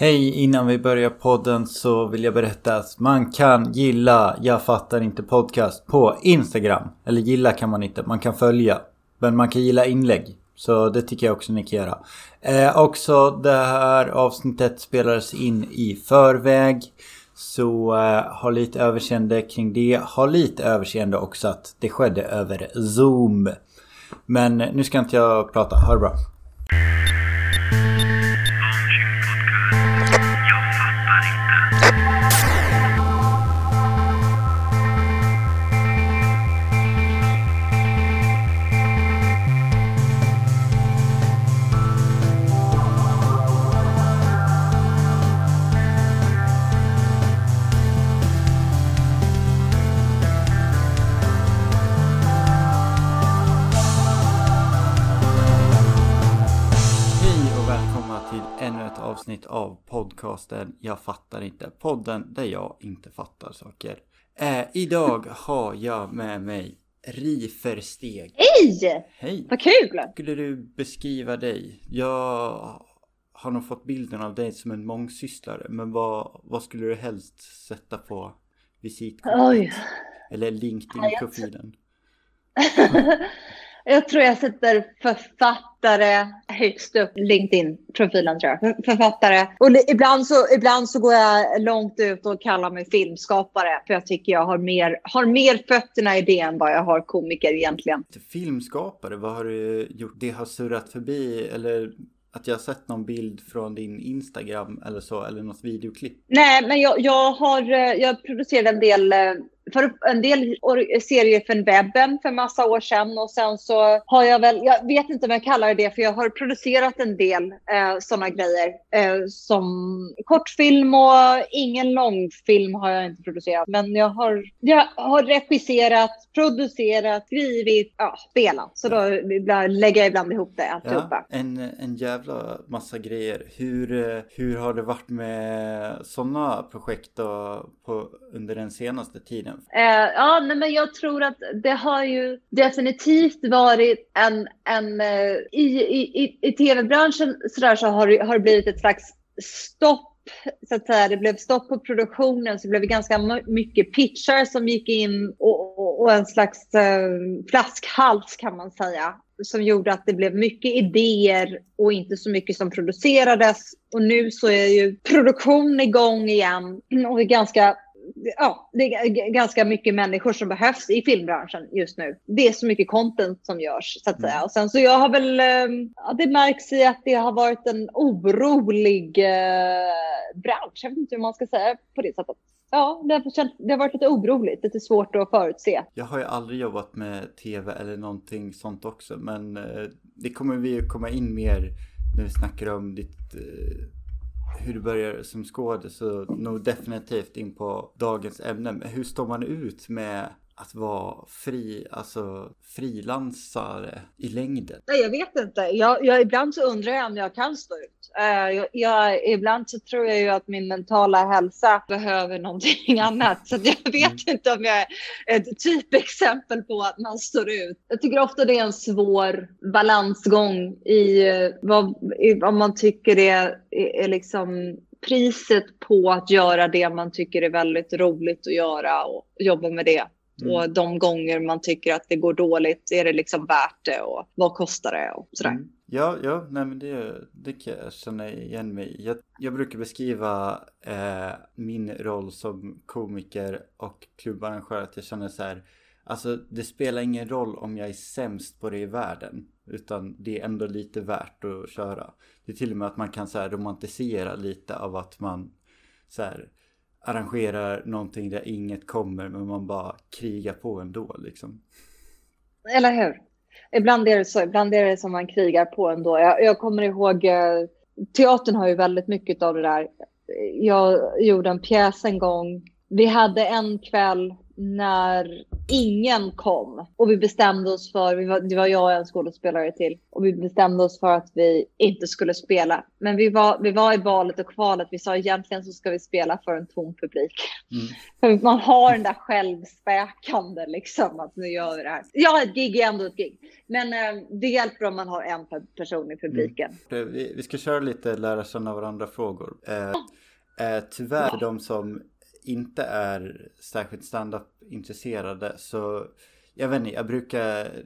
Hej, innan vi börjar podden så vill jag berätta att man kan gilla Jag fattar inte podcast på Instagram. Eller gilla kan man inte, man kan följa. Men man kan gilla inlägg. Så det tycker jag också ni kan göra. Eh, också det här avsnittet spelades in i förväg. Så eh, ha lite överseende kring det. Ha lite överseende också att det skedde över Zoom. Men nu ska inte jag prata, ha det bra. Avsnitt av podcasten Jag fattar inte. Podden där jag inte fattar saker. Eh, idag har jag med mig Rifersteg. Hej! Hej! Vad kul! Skulle du beskriva dig? Jag har nog fått bilden av dig som en mångsysslare. Men vad, vad skulle du helst sätta på visitkortet? Eller LinkedIn-profilen? jag tror jag sätter författare högst upp. LinkedIn-profilen tror jag. För- Författare. Och ibland så, ibland så går jag långt ut och kallar mig filmskapare. För jag tycker jag har mer, har mer fötterna i det än vad jag har komiker egentligen. Filmskapare, vad har du gjort? Det har surrat förbi eller att jag har sett någon bild från din Instagram eller så eller något videoklipp. Nej, men jag, jag har eh, jag producerade en del eh, för en del serier för webben för massa år sedan och sen så har jag väl, jag vet inte om jag kallar det det för jag har producerat en del eh, sådana grejer eh, som kortfilm och ingen långfilm har jag inte producerat men jag har, jag har regisserat, producerat, skrivit, ja, spelat. Så då ibland, lägger jag ibland ihop det alltihopa. Ja, en, en jävla massa grejer. Hur, eh, hur har det varit med sådana projekt då på, under den senaste tiden? Eh, ja, nej, men jag tror att det har ju definitivt varit en, en eh, i, i, i, i tv-branschen så, där så har, det- har det blivit ett slags stopp så att säga. Det blev stopp på produktionen så det blev ganska mycket pitchar som gick in och, och, och en slags eh, flaskhals kan man säga som gjorde att det blev mycket idéer och inte så mycket som producerades. Och nu så är ju produktion igång igen och det är ganska ja, det är ganska mycket människor som behövs i filmbranschen just nu. Det är så mycket content som görs så att säga. Och sen så jag har väl, eh, ja, det märks i att det har varit en orolig eh, bransch. Jag vet inte hur man ska säga på det sättet. Ja, det har, känt, det har varit lite oroligt, lite svårt att förutse. Jag har ju aldrig jobbat med tv eller någonting sånt också men eh, det kommer vi ju komma in mer när vi snackar om ditt eh, hur du börjar som skådis så nog definitivt in på dagens ämne. Men hur står man ut med att vara fri, alltså frilansare i längden? Nej, jag vet inte. Jag, jag, ibland så undrar jag om jag kan stå ut. Eh, jag, jag, ibland så tror jag ju att min mentala hälsa behöver någonting annat. Så jag vet inte om jag är ett typexempel på att man står ut. Jag tycker ofta det är en svår balansgång i eh, vad, i vad man tycker är, är, är liksom priset på att göra det man tycker är väldigt roligt att göra och jobba med det. Mm. Och de gånger man tycker att det går dåligt, är det liksom värt det och vad kostar det och sådär. Mm. Ja, ja, nej men det, det kan jag känna igen mig jag, jag brukar beskriva eh, min roll som komiker och klubbarrangör att jag känner så här. Alltså det spelar ingen roll om jag är sämst på det i världen. Utan det är ändå lite värt att köra. Det är till och med att man kan så här romantisera lite av att man så här arrangerar någonting där inget kommer men man bara krigar på ändå liksom. Eller hur? Ibland är det så, ibland är det som man krigar på ändå. Jag, jag kommer ihåg, eh, teatern har ju väldigt mycket av det där. Jag gjorde en pjäs en gång. Vi hade en kväll när ingen kom och vi bestämde oss för, vi var, det var jag och en skådespelare till, och vi bestämde oss för att vi inte skulle spela. Men vi var, vi var i valet och kvalet. Vi sa egentligen så ska vi spela för en tom publik. Mm. Man har den där självspäkande liksom att nu gör vi det här. Ja, ett gig är ändå ett gig. Men eh, det hjälper om man har en person i publiken. Mm. Vi, vi, ska köra lite lära känna varandra frågor. Eh, eh, tyvärr för de som inte är särskilt standup intresserade så jag vet inte, jag brukar,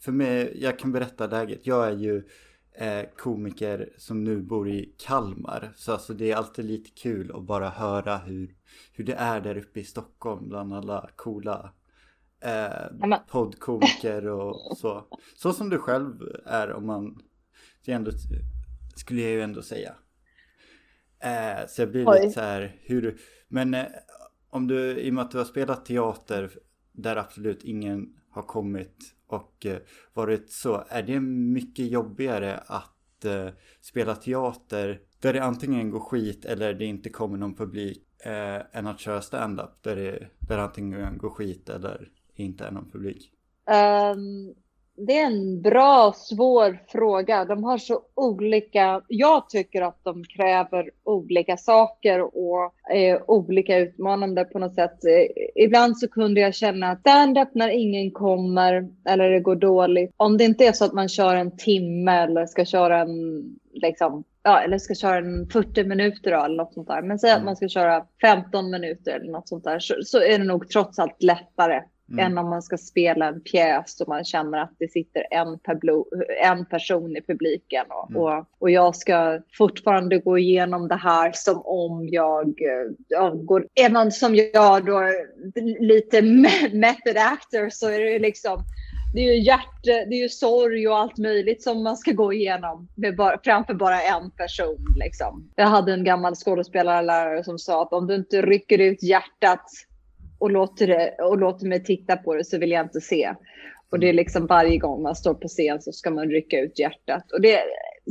för mig, jag kan berätta läget. Jag är ju eh, komiker som nu bor i Kalmar. Så alltså det är alltid lite kul att bara höra hur, hur det är där uppe i Stockholm bland alla coola eh, poddkomiker och så. Så som du själv är om man, det ändå, skulle jag ju ändå säga. Eh, så jag blir Oj. lite så här, hur, men eh, om du, i och med att du har spelat teater där absolut ingen har kommit och eh, varit så, är det mycket jobbigare att eh, spela teater där det antingen går skit eller det inte kommer någon publik eh, än att köra stand-up där det, där antingen går skit eller inte är någon publik? Um, det är en bra, svår fråga. De har så olika... Jag tycker att de kräver olika saker och är olika utmanande på något sätt. Ibland så kunde jag känna att stand-up när ingen kommer eller det går dåligt. Om det inte är så att man kör en timme eller ska köra en liksom, ja, eller ska köra en 40 minuter då, eller något sånt där. Men säg att mm. man ska köra 15 minuter eller något sånt där så, så är det nog trots allt lättare Mm. än om man ska spela en pjäs och man känner att det sitter en, en person i publiken. Och, mm. och, och, jag ska fortfarande gå igenom det här som om jag, jag går, är man som jag då lite method actor så är det liksom det är ju hjärt, det är ju sorg och allt möjligt som man ska gå igenom bara, framför bara en person. Liksom. Jag hade en gammal skådespelarlärare som sa att om du inte rycker ut hjärtat och låter, det, och låter mig titta på det så vill jag inte se. Och det är liksom varje gång man står på scen så ska man rycka ut hjärtat. Och det,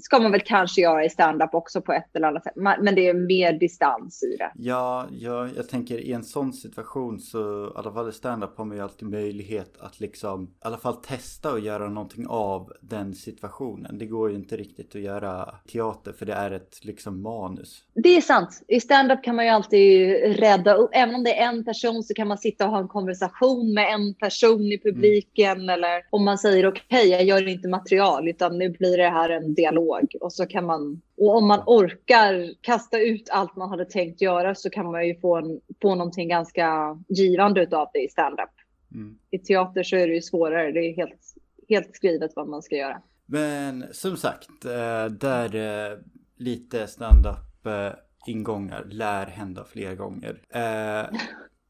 ska man väl kanske göra i stand-up också på ett eller annat sätt. Men det är mer distans i det. Ja, ja jag tänker i en sån situation så i alla fall i stand-up har man ju alltid möjlighet att liksom i alla fall testa och göra någonting av den situationen. Det går ju inte riktigt att göra teater för det är ett liksom manus. Det är sant. I stand-up kan man ju alltid rädda upp. Även om det är en person så kan man sitta och ha en konversation med en person i publiken. Mm. Eller om man säger okej, okay, jag gör inte material utan nu blir det här en dialog dialog och så kan man och om man orkar kasta ut allt man hade tänkt göra så kan man ju få, en, få någonting ganska givande av det i standup. Mm. I teater så är det ju svårare. Det är helt, helt skrivet vad man ska göra. Men som sagt, eh, där eh, lite standup eh, ingångar lär hända fler gånger.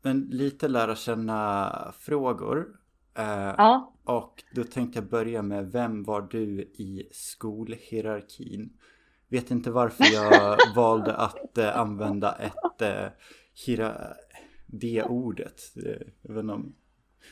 Men lite lära känna frågor. Ja. Och då tänkte jag börja med vem var du i skolhierarkin? Vet inte varför jag valde att eh, använda ett eh, hira, det ordet. Jag vet inte,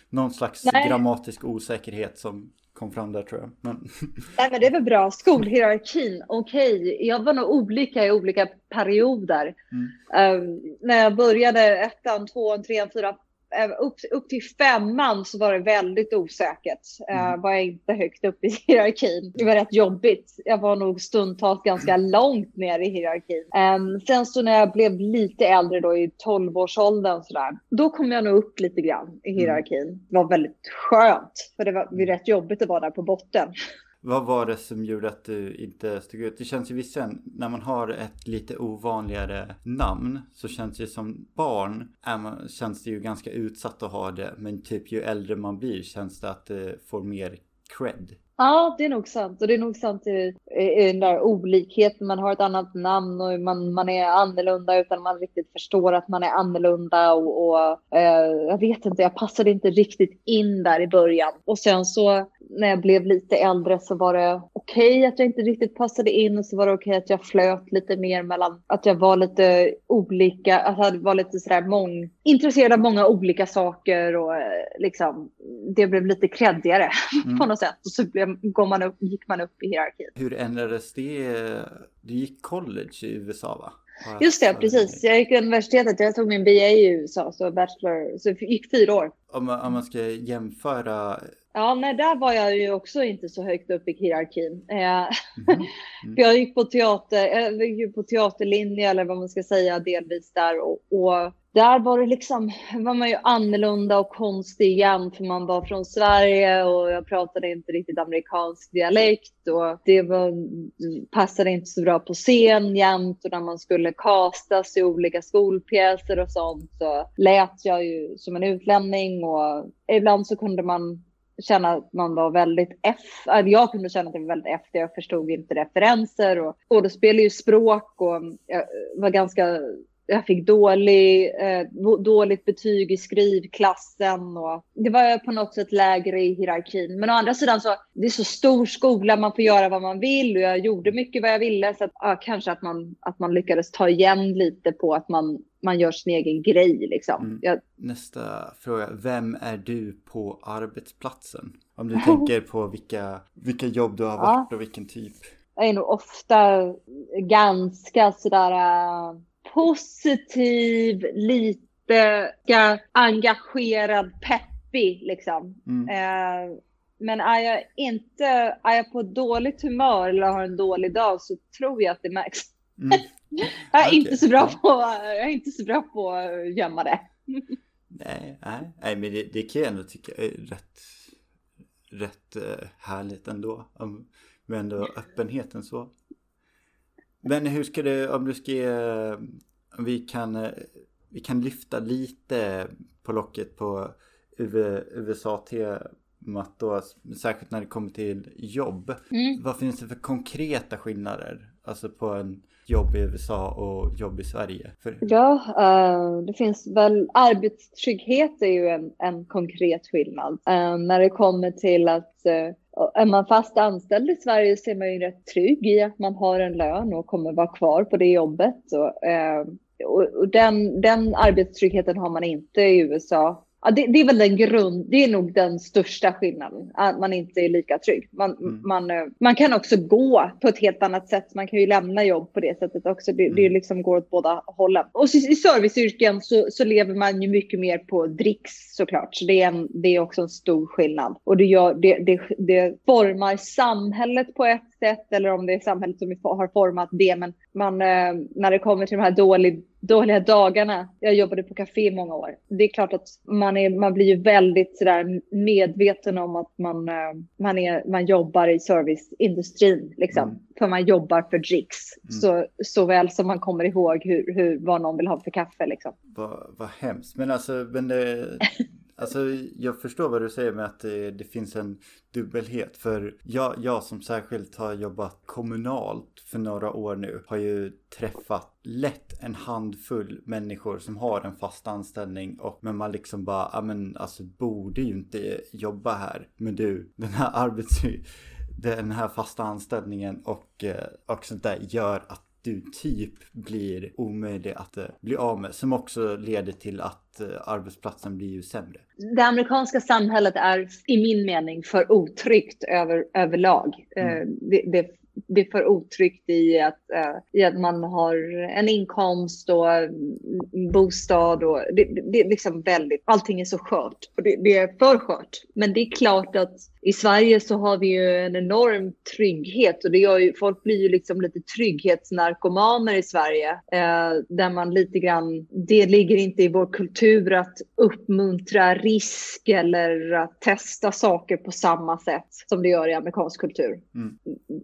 någon slags Nej. grammatisk osäkerhet som kom fram där tror jag. Men... Nej men det är väl bra. Skolhierarkin, okej. Okay. Jag var nog olika i olika perioder. Mm. Um, när jag började ettan, tvåan, trean, fyran, Eh, upp, upp till femman så var det väldigt osäkert. Eh, mm. Uh, var jag inte högt upp i hierarkin. Det var rätt jobbigt. Jag var nog stundtals ganska långt ner i hierarkin. Um, sen så när jag blev lite äldre då i 12-årsåldern sådär, då kom jag nog upp lite grann i mm. hierarkin. Mm. Det var väldigt skönt, för det var, det var rätt jobbigt att vara där på botten. Vad var det som gjorde att du inte stod ut? Det känns ju visserligen, när man har ett lite ovanligare namn så känns det som barn är man, känns det ju ganska utsatt att ha det. Men typ ju äldre man blir känns det att det får mer cred. Ja, det är nog sant. Och det är nog sant i, i, den där olikheten. Man har ett annat namn och man, man är annorlunda utan man riktigt förstår att man är annorlunda. Och, och eh, jag vet inte, jag passade inte riktigt in där i början. Och sen så när jag blev lite äldre så var det okej okay att jag inte riktigt passade in och så var det okej okay att jag flöt lite mer mellan att jag var lite olika, att jag var lite sådär mång, intresserad av många olika saker och eh, liksom det blev lite kreddigare mm. på något sätt och så blev, går man upp, gick man upp i hierarkin. Hur ändrades det? Du gick college i USA va? Just det, precis. Jag gick universitetet. Jag tog min BA i USA, så bachelor. Så gick fyra år. Om man, om man ska jämföra Ja, nej, där var jag ju också inte så högt upp i hierarkin. Eh, mm. Mm. jag gick på teater, jag gick på teaterlinje eller vad man ska säga delvis där och, och där var det liksom, var man ju annorlunda och konstig igen för man var från Sverige och jag pratade inte riktigt amerikansk dialekt och det var, passade inte så bra på scen jämt och när man skulle kastas i olika skolpjäser och sånt så lät jag ju som en utlänning och ibland så kunde man känna att man var väldigt F. Jag kunde känna att jag var väldigt F. Jag förstod inte referenser och skådespel är ju språk och jag var ganska jag fick dålig, eh, dåligt betyg i skrivklassen och det var på något sätt lägre i hierarkin. Men å andra sidan så det är så stor skola, man får göra vad man vill och jag gjorde mycket vad jag ville så att ja, kanske att man, att man lyckades ta igen lite på att man, man gör sin egen grej liksom. Mm. Jag... Nästa fråga, vem är du på arbetsplatsen? Om du tänker på vilka, vilka jobb du har varit ja. och vilken typ. Jag är nog ofta ganska sådär positiv, lite engagerad, peppig liksom. Mm. Eh, men är jag inte, är jag på dåligt humör eller har en dålig dag så tror jag att det märks. Mm. jag, är okay. inte så bra på, jag är inte så bra på att gömma det. nej, nej, nej, men det, det kan jag ändå tycka är rätt, rätt uh, härligt ändå. med ändå öppenheten så. Men hur ska du, om du ska ge, vi kan, eh, vi kan lyfta lite på locket på USA-temat då, särskilt när det kommer till jobb. Mm. Vad finns det för konkreta skillnader? Alltså på en jobb i USA och jobb i Sverige? För... Ja, uh, det finns väl arbetstrygghet är ju en, en konkret skillnad. Uh, när det kommer till att uh, är man fast anställd i Sverige så är man ju rätt trygg i att man har en lön och kommer vara kvar på det jobbet. Och, och den, den arbetstryggheten har man inte i USA. Ja, det, det, är väl den grund, det är nog den största skillnaden, att man inte är lika trygg. Man, mm. man, eh, man kan också gå på ett helt annat sätt. Man kan ju lämna jobb på det sättet också. Det, mm. det liksom går åt båda hållen. Och i serviceyrken så, så lever man ju mycket mer på dricks såklart. Så det är, en, det är också en stor skillnad. Och det, gör, det, det, det formar samhället på ett sätt eller om det är samhället som har format det. Men man, eh, när det kommer till de här dålig, dåliga dagarna. Jag jobbade på café i många år. Det är klart att man, är, man blir ju väldigt sådär medveten om att man, eh, man, är, man jobbar i serviceindustrin. Liksom. Mm. För man jobbar för dricks. Mm. Så, så väl som man kommer ihåg hur, hur, vad någon vill ha för kaffe. Liksom. Vad, vad hemskt. Men alltså, men det, Alltså jag förstår vad du säger med att det, det finns en dubbelhet. För jag, jag som särskilt har jobbat kommunalt för några år nu har ju träffat lätt en handfull människor som har en fast anställning och men man liksom bara, ja men alltså borde ju inte jobba här. Men du, den här arbets den här fasta anställningen och, eh, och sånt där gör att du typ blir omöjlig att uh, bli av med. Som också leder till att uh, arbetsplatsen blir ju sämre. Det amerikanska samhället är i min mening för otryggt över, överlag. Mm. Uh, det, det, det är för otryggt i att, i att man har en inkomst och bostad och det, det, är liksom väldigt, allting är så skört och det, det, är för skört. Men det är klart att i Sverige så har vi ju en enorm trygghet och det gör ju, folk blir ju liksom lite trygghetsnarkomaner i Sverige eh, där man lite grann, det ligger inte i vår kultur att uppmuntra risk eller att testa saker på samma sätt som det gör i amerikansk kultur. Mm.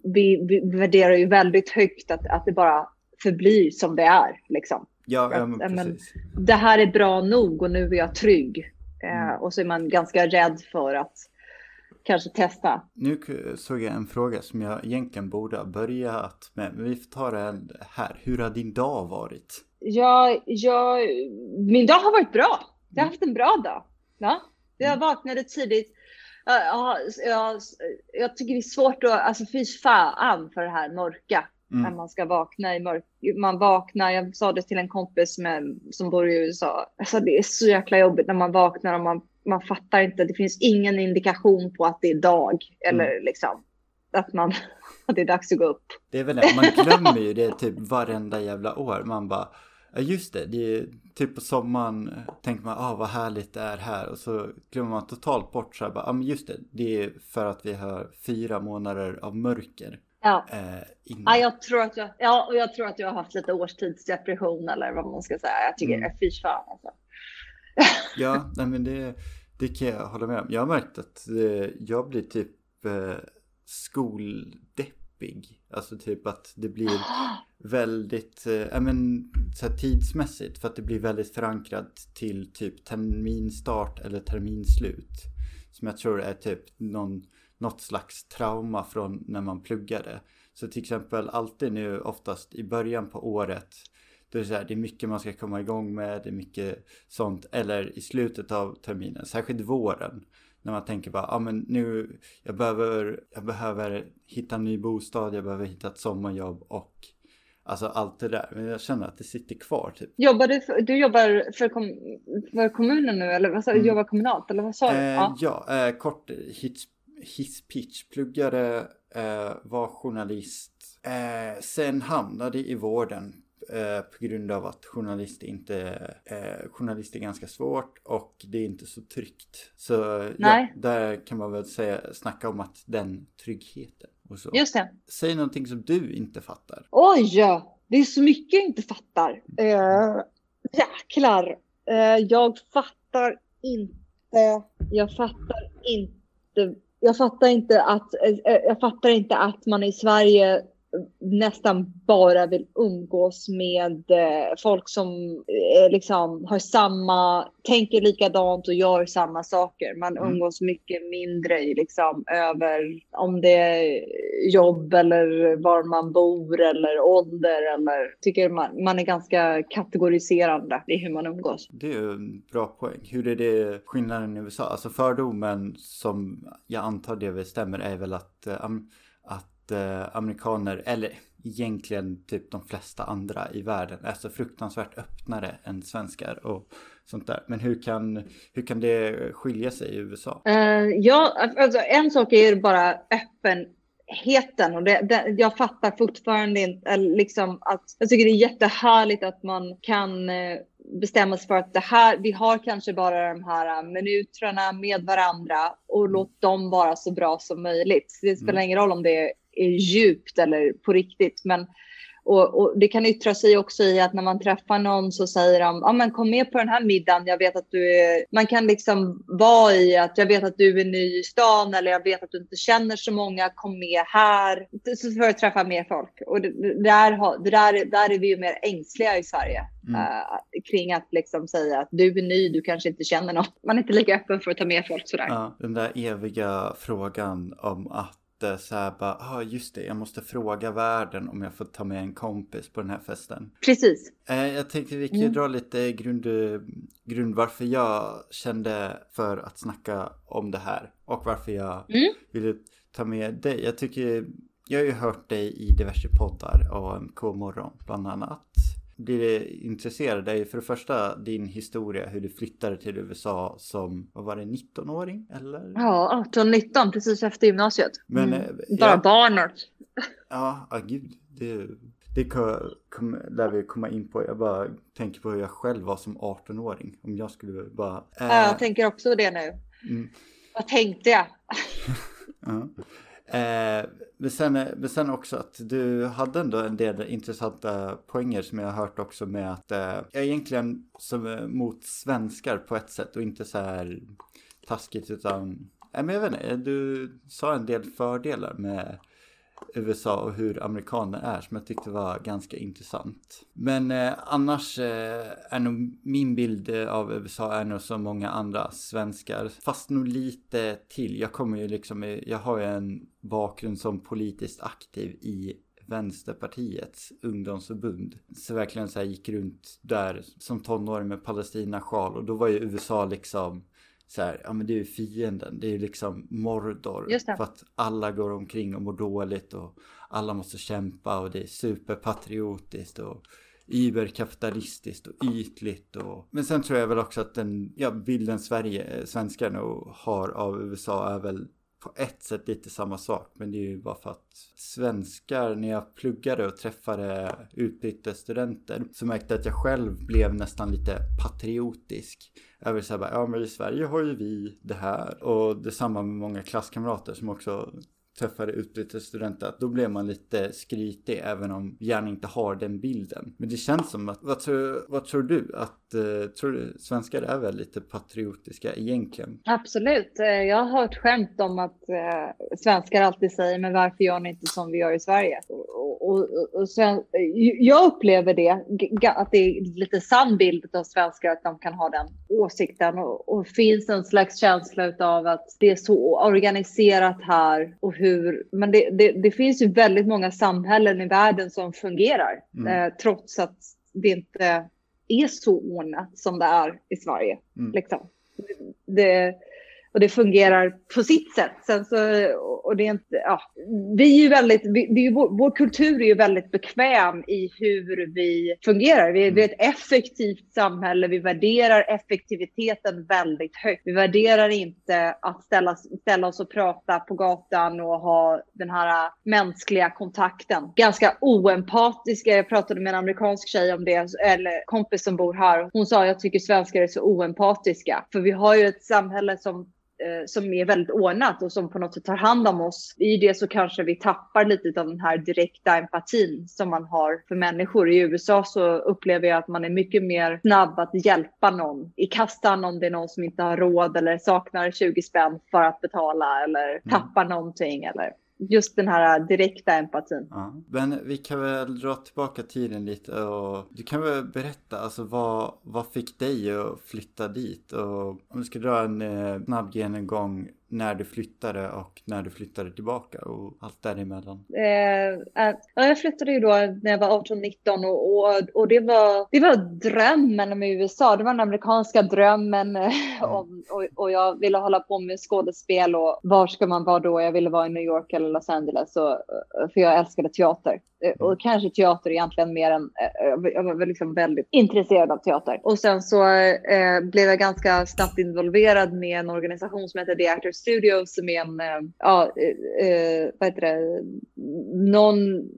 Vi, vi värderar ju väldigt högt att, att det bara förblir som det är. Liksom. Ja, ja men precis. Men, det här är bra nog och nu är jag trygg. Eh, mm. och så är man ganska rädd för att kanske testa. Nu såg jag en fråga som jag egentligen borde ha börjat med, men vi får ta det här. Hur har din dag varit? Ja, ja min dag har varit bra. Jag har haft en bra dag. Ja, jag mm. vaknade tidigt. Ja, jag, jag tycker det är svårt att, alltså fy fan för det här mörka. Mm. När man ska vakna i mörk. Man vaknar, jag sa det till en kompis med, som bor i USA. Alltså det är så jäkla jobbigt när man vaknar och man, man fattar inte. Det finns ingen indikation på att det är dag. Eller mm. liksom att man att det är dags att gå upp. Det är väl det, man glömmer ju det typ varenda jävla år. Man bara, ja just det, det är typ på sommaren tänker man, ah vad härligt det är här. Och så glömmer man totalt bort så här, ja ah, men just det, det är för att vi har fyra månader av mörker. Ja. Eh, ja, jag tror att jag, ja, och jag tror att jag har haft lite årstidsdepression eller vad man ska säga. Jag tycker, mm. fy fan alltså. Ja, nej men det, det kan jag hålla med om. Jag har märkt att eh, jag blir typ eh, skoldeppig. Alltså typ att det blir väldigt, äh, men så tidsmässigt för att det blir väldigt förankrat till typ terminstart eller terminslut. Som jag tror är typ någon, något slags trauma från när man pluggade. Så till exempel alltid nu oftast i början på året då är det, så här, det är mycket man ska komma igång med, det är mycket sånt. Eller i slutet av terminen, särskilt våren. När man tänker bara, ja ah, men nu, jag behöver, jag behöver hitta en ny bostad, jag behöver hitta ett sommarjobb och Alltså allt det där, men jag känner att det sitter kvar typ. Jobbar du, för, du jobbar för, kom, för kommunen nu eller vad sa mm. jobbar kommunalt eller vad sa du? Eh, ja, ja eh, kort hisspitch, pluggade, eh, var journalist, eh, sen hamnade i vården Eh, på grund av att journalist inte, eh, journalist är ganska svårt och det är inte så tryggt. Så ja, där kan man väl säga, snacka om att den tryggheten. Och så. Just det. Säg någonting som du inte fattar. Oj, det är så mycket jag inte fattar. Uh, jäklar. Uh, jag fattar inte. Jag fattar inte. Jag fattar inte att, jag fattar inte att man i Sverige nästan bara vill umgås med eh, folk som eh, liksom har samma, tänker likadant och gör samma saker. Man mm. umgås mycket mindre liksom över om det är jobb eller var man bor eller ålder eller tycker man, man är ganska kategoriserande i hur man umgås. Det är en bra poäng. Hur är det skillnaden i USA? Alltså fördomen som jag antar det stämmer är väl att, um, att eh, amerikaner, eller egentligen typ de flesta andra i världen, är så fruktansvärt öppnare än svenskar och sånt där. Men hur kan, hur kan det skilja sig i USA? Uh, ja, alltså en sak är bara öppenheten och det, det, jag fattar fortfarande inte liksom att jag tycker det är jättehärligt att man kan eh, bestämma sig för att det här, vi har kanske bara de här minuterna med varandra och mm. låt dem vara så bra som möjligt. Det spelar mm. ingen roll om det är djupt eller på riktigt. Men, och, och, det kan yttra sig också i att när man träffar någon så säger de, ja men kom med på den här middagen, jag vet att du är, man kan liksom vara i att jag vet att du är ny i stan eller jag vet att du inte känner så många, kom med här. Så får jag träffa mer folk. Och det, det där, det där, där är vi ju mer ängsliga i Sverige. Mm. Uh, kring att liksom säga att du är ny, du kanske inte känner något. Man är inte lika öppen för att ta med folk sådär. Ja, den där eviga frågan om att inte så här bara, ah, just det, jag måste fråga världen om jag får ta med en kompis på den här festen. Precis. Eh, jag tänkte vi kan mm. dra lite grund, grund varför jag kände för att snacka om det här och varför jag mm. ville ta med dig. Jag tycker, jag har ju hört dig i diverse poddar, AMK morgon bland annat blir intresserad är ju för det första din historia, hur du flyttade till USA som, vad var det, 19-åring eller? Ja, 18-19 precis efter gymnasiet. Men, mm. Eh, Bara ja, barnet. Ja, ah, gud. Det, det kom, lär vi komma in på. Jag bara tänker på hur jag själv var som 18-åring. Om jag skulle bara... Äh... Ja, jag tänker också det nu. Mm. Vad tänkte jag? ja. Eh, men, sen, men sen också att du hade ändå en del intressanta poänger som jag har hört också med att eh, jag egentligen som eh, mot svenskar på ett sätt och inte så här taskigt utan, nej men jag vet inte, du sa en del fördelar med USA och hur amerikaner är som jag tyckte var ganska intressant. Men eh, annars eh, är nog min bild eh, av USA är nog som många andra svenskar. Fast nog lite till. Jag kommer ju liksom, eh, jag har ju en bakgrund som politiskt aktiv i Vänsterpartiets ungdomsförbund. Så verkligen så här gick runt där som tonåring med Palestina-sjal och då var ju USA liksom så här, ja men det är ju fienden, det är ju liksom Mordor. För att alla går omkring och mår dåligt och alla måste kämpa och det är superpatriotiskt och überkapitalistiskt och ytligt och... Men sen tror jag väl också att den, ja bilden Sverige, svenskar nog har av USA är väl på ett sätt lite samma sak. Men det är ju bara för att svenskar, när jag pluggade och träffade utbytesstudenter så märkte jag att jag själv blev nästan lite patriotisk. Över så här, ja men i Sverige har ju vi det här. Och detsamma med många klasskamrater som också träffade utbytesstudenter att då blev man lite skrytig även om vi gärna inte har den bilden. Men det känns som att, vad tror, vad tror du? Att eh, tror du svenskar är väl lite patriotiska egentligen? Absolut. Eh, jag har hört skämt om att eh, svenskar alltid säger men varför gör ni inte som vi gör i Sverige? Och, och, och sen, eh, jag upplever det, att det är lite sann bild av svenskar att de kan ha den åsikten och, och finns en slags känsla av att det är så organiserat här och hur, men det, det, det finns ju väldigt många samhällen i världen som fungerar mm. eh, trots att det inte är så ordnat som det är i Sverige. Mm. Liksom. Det, och det fungerar på sitt sätt. Sen så, och det är inte, ja, vi är ju väldigt, vi, vi, vår, vår, kultur är ju väldigt bekväm i hur vi fungerar. Vi, vi är ett effektivt samhälle, vi värderar effektiviteten väldigt högt. Vi värderar inte att ställa, ställa oss och prata på gatan och ha den här mänskliga kontakten. Ganska oempatiska. Jag pratade med en amerikansk tjej om det, eller kompis som bor här. Hon sa jag tycker svenskar är så oempatiska. För vi har ju ett samhälle som som är väldigt ordnat och som på något sätt tar hand om oss. I det så kanske vi tappar lite av den här direkta empatin som man har för människor. I USA så upplever jag att man är mycket mer snabb att hjälpa någon i kassan om det är någon som inte har råd eller saknar 20 spänn för att betala eller mm. tappar någonting eller just den här direkta empatin. Ja. Men vi kan väl dra tillbaka tiden lite och du kan väl berätta alltså vad, vad fick dig att flytta dit och om du ska dra en eh, snabb genomgång när du flyttade och när du flyttade tillbaka och allt däremellan? Eh, äh, jag flyttade ju då när jag var 18-19 och, och, och, det, var, det var drömmen med USA. Det var den amerikanska drömmen mm. om, och, och, jag ville hålla på med skådespel och var ska man vara då? Jag ville vara i New York eller Los Angeles och, för jag älskade teater. Eh, och mm. kanske teater egentligen mer än, eh, jag var liksom väldigt intresserad av teater. Och sen så eh, blev jag ganska snabbt involverad med en organisation som heter The Actors Studios som är en, eh, ja, eh, vad heter det, non,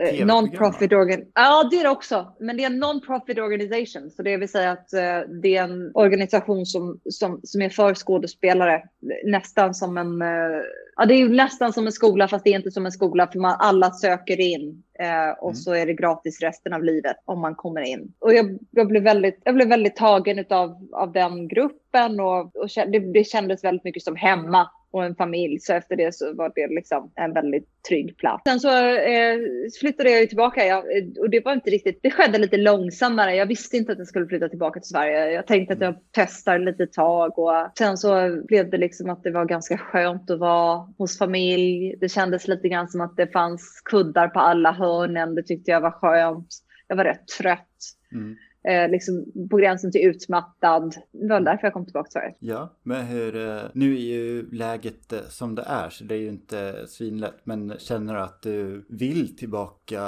eh, non-profit organ. Ja, det är det också. Men det är en non-profit organisation. Så det vill säga att eh, det är en organisation som, som, som är för skådespelare. Nästan som en, eh, ja det är nästan som en skola fast det är inte som en skola för man alla söker in Eh, och mm. så är det gratis resten av livet om man kommer in. Och jag, jag blev, väldigt, jag blev väldigt tagen av, av den gruppen och, och det, det kändes väldigt mycket som hemma och en familj. Så efter det så var det liksom en väldigt trygg plats. Sen så eh, flyttade jag tillbaka jag, och det var inte riktigt, det skedde lite långsammare. Jag visste inte att jag skulle flytta tillbaka till Sverige. Jag tänkte att jag testar lite tag och sen så blev det liksom att det var ganska skönt att vara hos familj. Det kändes lite grann som att det fanns kuddar på alla hörnen. Det tyckte jag var skönt. Jag var rätt trött. Mm eh, liksom på gränsen till utmattad. Det var därför jag kom tillbaka till Sverige. Ja, men hur, eh, nu är ju läget eh, som det är så det är ju inte svinlätt. Men känner du att du vill tillbaka?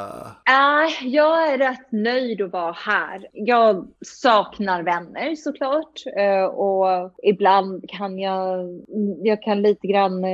Äh, jag är rätt nöjd att vara här. Jag saknar vänner såklart och ibland kan jag, jag kan lite grann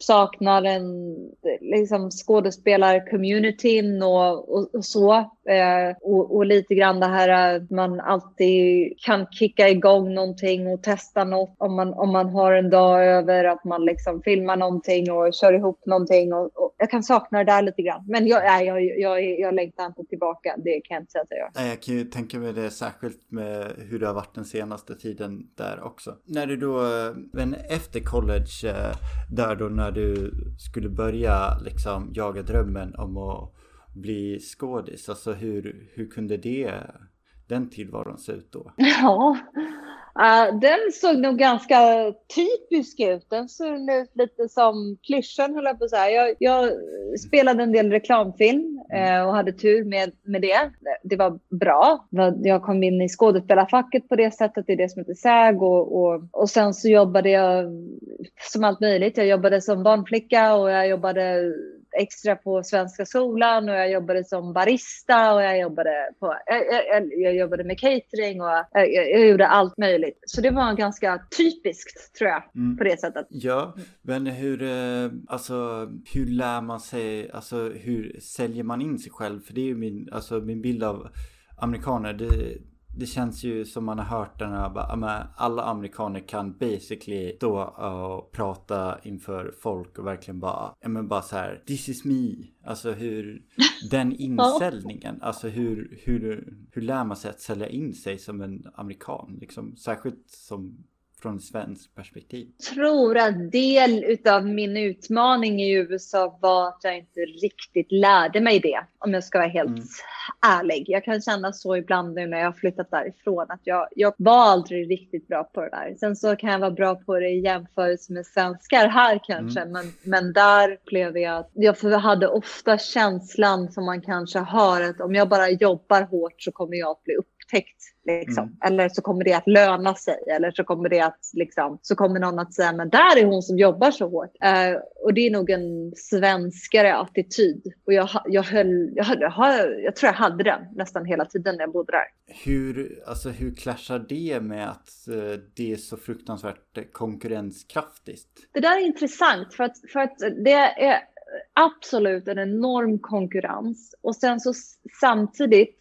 sakna den liksom skådespelar-communityn och, och, och så. Eh, och, och lite grann det här att man alltid kan kicka igång någonting och testa något. Om man, om man har en dag över att man liksom filmar någonting och kör ihop någonting. Och, och jag kan sakna det där lite grann. Men jag, nej, jag, jag, jag längtar inte tillbaka. Det kan jag inte säga att jag gör. Jag kan ju tänka mig det särskilt med hur det har varit den senaste tiden där också. När du då, eh, men efter college, där då när du skulle börja liksom jaga drömmen om att bli skådis? Alltså hur, hur kunde det den tillvaron se ut då? Ja, uh, den såg nog ganska typisk ut. Den såg ut lite som klyschan höll jag på att säga. Jag, jag spelade en del reklamfilm. Eh, och hade tur med, med det. Det var bra. Jag kom in i skådespelarfacket på det sättet, det är det som heter SÄG och, och, och sen så jobbade jag som allt möjligt. Jag jobbade som barnflicka och jag jobbade extra på Svenska skolan och jag jobbade som barista och jag jobbade, på, jag, jag, jag jobbade med catering och jag, jag, gjorde allt möjligt. Så det var ganska typiskt tror jag mm. på det sättet. Ja, men hur, eh, alltså, hur lär man sig, alltså hur säljer man in sig själv? För det är ju min, alltså, min bild av amerikaner. Det, det känns ju som man har hört den här, bara, alla amerikaner kan basically stå och prata inför folk och verkligen bara, ja men bara så här, this is me. Alltså hur, den insäljningen, alltså hur, hur, hur lär man sig att sälja in sig som en amerikan? Liksom, särskilt som från svenskt perspektiv? Jag tror att del av min utmaning i USA var att jag inte riktigt lärde mig det, om jag ska vara helt mm. ärlig. Jag kan känna så ibland nu när jag har flyttat därifrån, att jag, jag var aldrig riktigt bra på det där. Sen så kan jag vara bra på det i jämförelse med svenskar här kanske, mm. men, men där upplevde jag att jag hade ofta känslan som man kanske har, att om jag bara jobbar hårt så kommer jag att bli upp upptäckt. Liksom. Mm. Eller så kommer det att löna sig. Eller så kommer det att liksom, så kommer någon att säga, men där är hon som jobbar så hårt. Uh, och det är nog en svenskare attityd. Och jag, jag, höll, jag, höll, jag, jag tror jag hade den nästan hela tiden när jag bodde där. Hur, alltså, hur clashar det med att uh, det är så fruktansvärt konkurrenskraftigt? Det där är intressant för att, för att det är absolut en enorm konkurrens. Och sen så samtidigt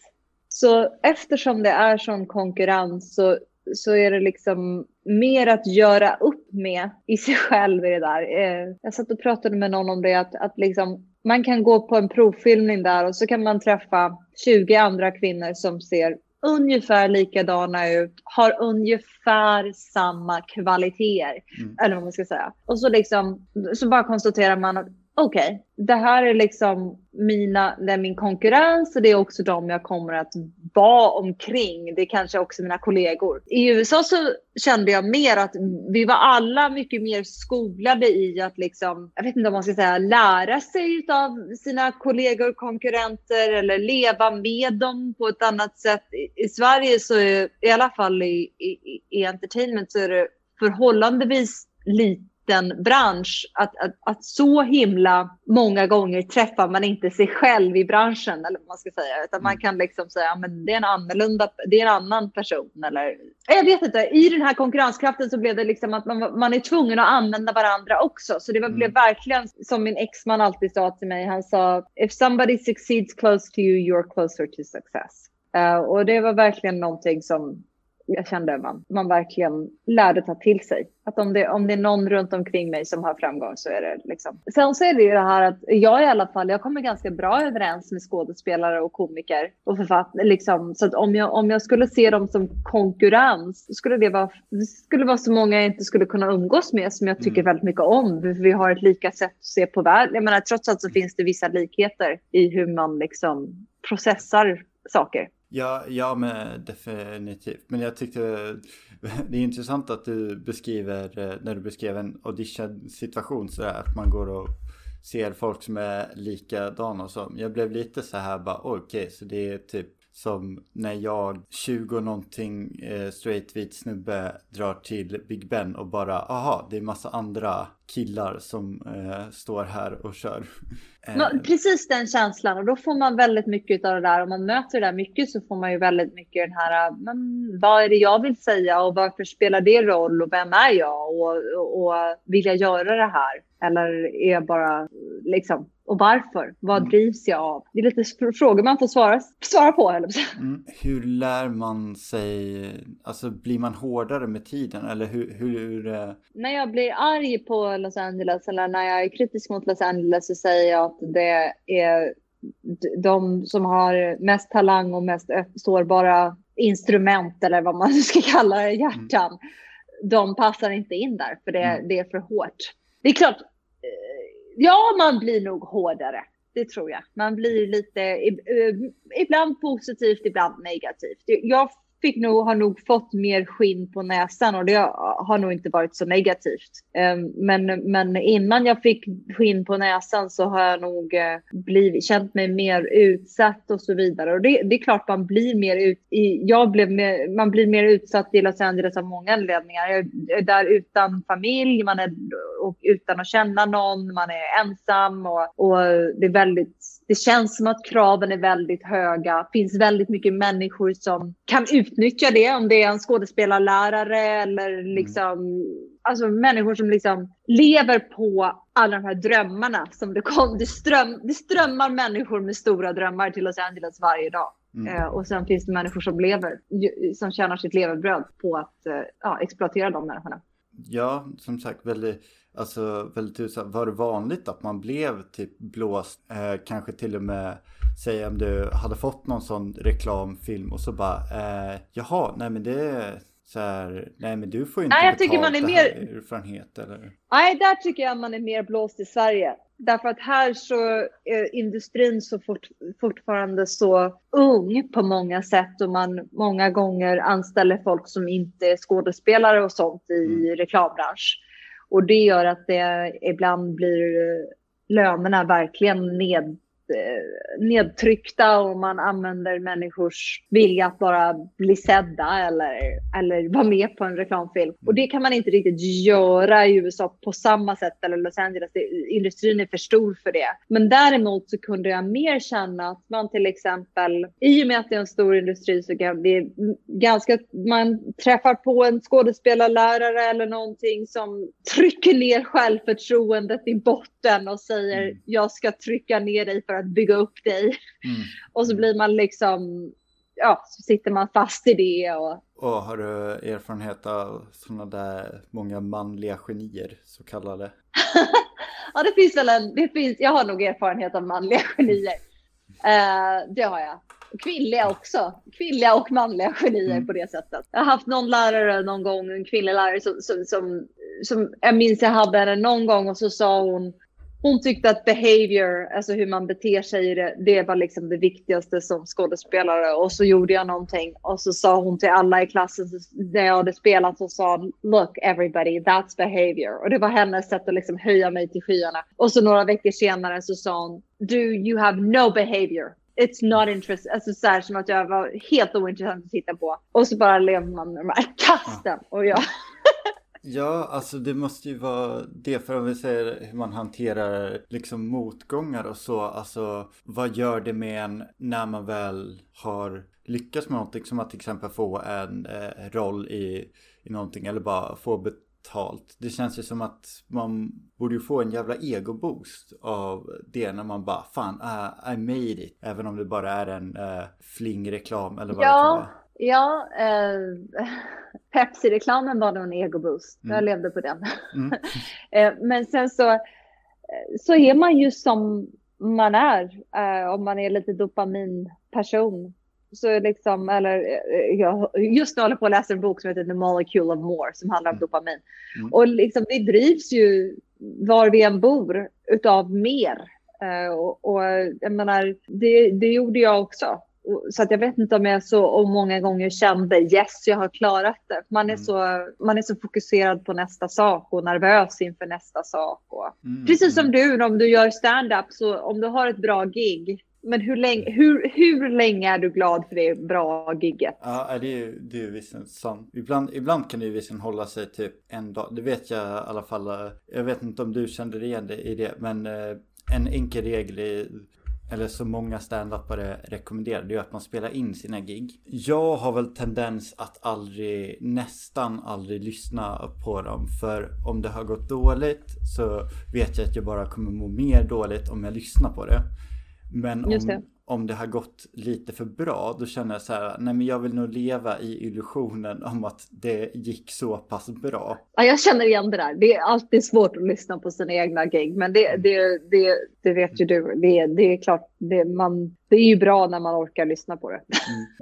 så eftersom det är sån konkurrens så, så är det liksom mer att göra upp med i sig själv i det där. Eh, jag satt och pratade med någon om det, att, att liksom, man kan gå på en provfilmning där och så kan man träffa 20 andra kvinnor som ser ungefär likadana ut, har ungefär samma kvaliteter. Mm. Eller vad man ska säga. Och så, liksom, så bara konstaterar man att okej, okay, det här är liksom mina, det är min konkurrens och det är också de jag kommer att vara omkring. Det är kanske också mina kollegor. I USA så kände jag mer att vi var alla mycket mer skolade i att liksom, jag vet inte om man ska säga lära sig av sina kollegor och konkurrenter eller leva med dem på ett annat sätt. I, i Sverige så är, i alla fall i, i, i entertainment så är det förhållandevis lite liten bransch att, att, att, så himla många gånger träffar man inte sig själv i branschen eller vad man ska säga, utan man mm. kan liksom säga men det är en annorlunda, det är en annan person eller jag vet inte. I den här konkurrenskraften så blev det liksom att man, man är tvungen att använda varandra också, så det var, mm. blev verkligen som min exman alltid sa till mig. Han sa if somebody succeeds close to you, you're closer to success. Uh, och det var verkligen någonting som jag kände man, man verkligen lärde ta till sig. Att om det, om det är någon runt omkring mig som har framgång så är det liksom. Sen så är det ju det här att jag i alla fall, jag kommer ganska bra överens med skådespelare och komiker och författare. Liksom, så att om jag, om jag skulle se dem som konkurrens skulle det vara, det skulle vara så många jag inte skulle kunna umgås med som jag tycker mm. väldigt mycket om. Vi har ett lika sätt att se på världen. Jag menar, trots allt så finns det vissa likheter i hur man liksom processar saker. Ja, ja men definitivt. Men jag tyckte det är intressant att du beskriver, eh, när du beskrev en audition-situation sådär, att man går och ser folk som är likadana och så. Jag blev lite så här bara, okej, okay, så det är typ som när jag, 20 någonting eh, straight vit snubbe drar till Big Ben och bara, aha, det är massa andra killar som eh, står här och kör. Eh. Precis den känslan och då får man väldigt mycket av det där. Om man möter det där mycket så får man ju väldigt mycket den här, men vad är det jag vill säga och varför spelar det roll och vem är jag och, och, och vill jag göra det här? Eller är jag bara liksom och varför? Vad mm. drivs jag av? Det är lite frågor man får svara, svara på. Eller? Mm. Hur lär man sig, alltså blir man hårdare med tiden eller hur? hur, hur uh... När jag blir arg på Los Angeles eller när jag är kritisk mot Los Angeles så säger jag att det är de som har mest talang och mest sårbara instrument eller vad man ska kalla det, hjärtan. Mm. De passar inte in där för det, mm. det är för hårt. Det är klart, ja, man blir nog hårdare. Det tror jag. Man blir lite, eh, ibland positivt, ibland negativt. Jag fick nog, har nog fått mer skinn på näsan och det har nog inte varit så negativt. Ehm, men, men innan jag fick skinn på näsan så har jag nog eh, blivit, känt mig mer utsatt och så vidare. Och det, det är klart man blir mer ut, jag blev mer, man blir mer utsatt i Los Angeles av många anledningar. Jag är där utan familj, man är och utan att känna någon, man är ensam och, och det är väldigt det känns som att kraven är väldigt höga. Det finns väldigt mycket människor som kan utnyttja det, om det är en skådespelarlärare eller mm. liksom, mm. alltså människor som liksom lever på alla de här drömmarna. Som det, kom, det, ström, det strömmar människor med stora drömmar till Los Angeles varje dag. Mm. Eh, och sen finns det människor som lever, som tjänar sitt levebröd på att eh, ja, exploatera de människorna. Ja, som sagt väldigt, alltså väldigt utsatt. Var det vanligt att man blev typ blåst, eh, kanske till och med Säg om du hade fått någon sån reklamfilm och så bara eh, Jaha, nej men det är så här, nej men du får ju inte nej, jag tycker man är mer... erfarenhet eller? Nej, där tycker jag man är mer blåst i Sverige. Därför att här så är industrin så fort, fortfarande så ung på många sätt och man många gånger anställer folk som inte är skådespelare och sånt i mm. reklambransch. Och det gör att det ibland blir lönerna verkligen ned, Eh, nedtryckta och man använder människors vilja att bara bli sedda eller, eller vara med på en reklamfilm. Och det kan man inte riktigt göra i USA på samma sätt eller Los Angeles. industrin är för stor för det. Men däremot så kunde jag mer känna att man till exempel, i och med att det är en stor industri så kan det ganska, man träffar på en skådespelarlärare eller någonting som trycker ner självförtroendet i botten och säger mm. jag ska trycka ner dig för att bygga upp dig. Mm. och så blir man liksom, ja, så sitter man fast i det. Och, och har du erfarenhet av sådana där många manliga genier, så kallade? ja, det finns väl en, det finns, jag har nog erfarenhet av manliga genier. Uh, det har jag. Kvinnliga också. Kvinnliga och manliga genier mm. på det sättet. Jag har haft någon lärare någon gång, en kvinnlig lärare som, som, som, som jag minns jag hade henne någon gång och så sa hon hon tyckte att behavior, alltså hur man beter sig, det, det var liksom det viktigaste som skådespelare. Och så gjorde jag någonting och så sa hon till alla i klassen när jag hade spelat så sa look everybody, that's behavior. Och det var hennes sätt att liksom höja mig till skyarna. Och så några veckor senare så sa hon, do you have no behavior. It's not interesting. Alltså så här som att jag var helt ointressant att titta på. Och så bara lever man med de här kasten. Och jag Ja, alltså det måste ju vara det för om vi säger hur man hanterar liksom motgångar och så. Alltså vad gör det med en när man väl har lyckats med någonting som att till exempel få en eh, roll i, i någonting eller bara få betalt. Det känns ju som att man borde ju få en jävla egoboost av det när man bara fan, uh, I made it. Även om det bara är en uh, flingreklam eller vad ja. det kan vara. Ja, eh, Pepsi-reklamen var nog en egoboost. Mm. Jag levde på den. Mm. eh, men sen så, eh, så är man ju som man är. Eh, om man är lite dopaminperson. Så liksom, eller, eh, jag just nu håller jag på att läsa en bok som heter The Molecule of More som handlar om mm. dopamin. Mm. Och liksom, vi drivs ju var vi än bor utav mer. Uh, och, och jag menar, det, det gjorde jag också. Så att jag vet inte om jag så och många gånger kände yes, jag har klarat det. Man är, mm. så, man är så fokuserad på nästa sak och nervös inför nästa sak. Och, mm. Precis som mm. du, om du gör stand-up, så om du har ett bra gig, men hur länge, hur, hur länge är du glad för det bra gigget? Ja, det är ju det är visst sant. Ibland, ibland kan det ju visst hålla sig typ en dag. Det vet jag i alla fall. Jag vet inte om du kände igen det i det, men eh, en enkel regel i eller så många standupare rekommenderar, det är att man spelar in sina gig. Jag har väl tendens att aldrig, nästan aldrig lyssna på dem. För om det har gått dåligt så vet jag att jag bara kommer må mer dåligt om jag lyssnar på det. Men om, om det har gått lite för bra, då känner jag så här, nej men jag vill nog leva i illusionen om att det gick så pass bra. Ja, jag känner igen det där. Det är alltid svårt att lyssna på sina egna gig, men det, det, det, det vet ju du. Det, det är klart, det, man, det är ju bra när man orkar lyssna på det.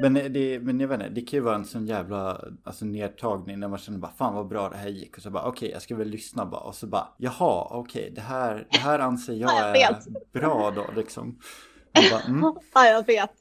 Mm. Men, det, men jag vet inte, det kan ju vara en sån jävla alltså, nedtagning när man känner bara fan vad bra det här gick och så bara okej okay, jag ska väl lyssna bara och så bara jaha okej okay, det, här, det här anser jag är bra då liksom. Bara, mm. ja, jag vet.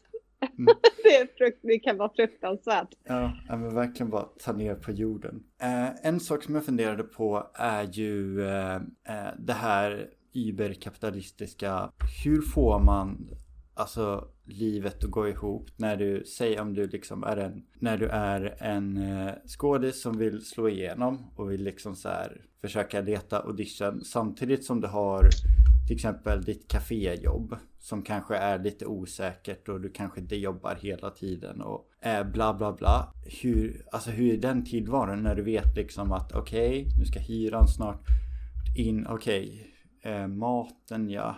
Mm. det, frukt, det, kan vara fruktansvärt. Ja, men verkligen bara ta ner på jorden. Eh, en sak som jag funderade på är ju eh, eh det här überkapitalistiska. Hur får man alltså livet att gå ihop när du, säg om du liksom är en, när du är en eh, skådis som vill slå igenom och vill liksom så här försöka leta audition samtidigt som du har till exempel ditt kaféjobb som kanske är lite osäkert och du kanske inte jobbar hela tiden och är bla bla bla. Hur, alltså hur är den tillvaron när du vet liksom att okej, okay, nu ska hyran snart in, okej, okay, eh, maten ja,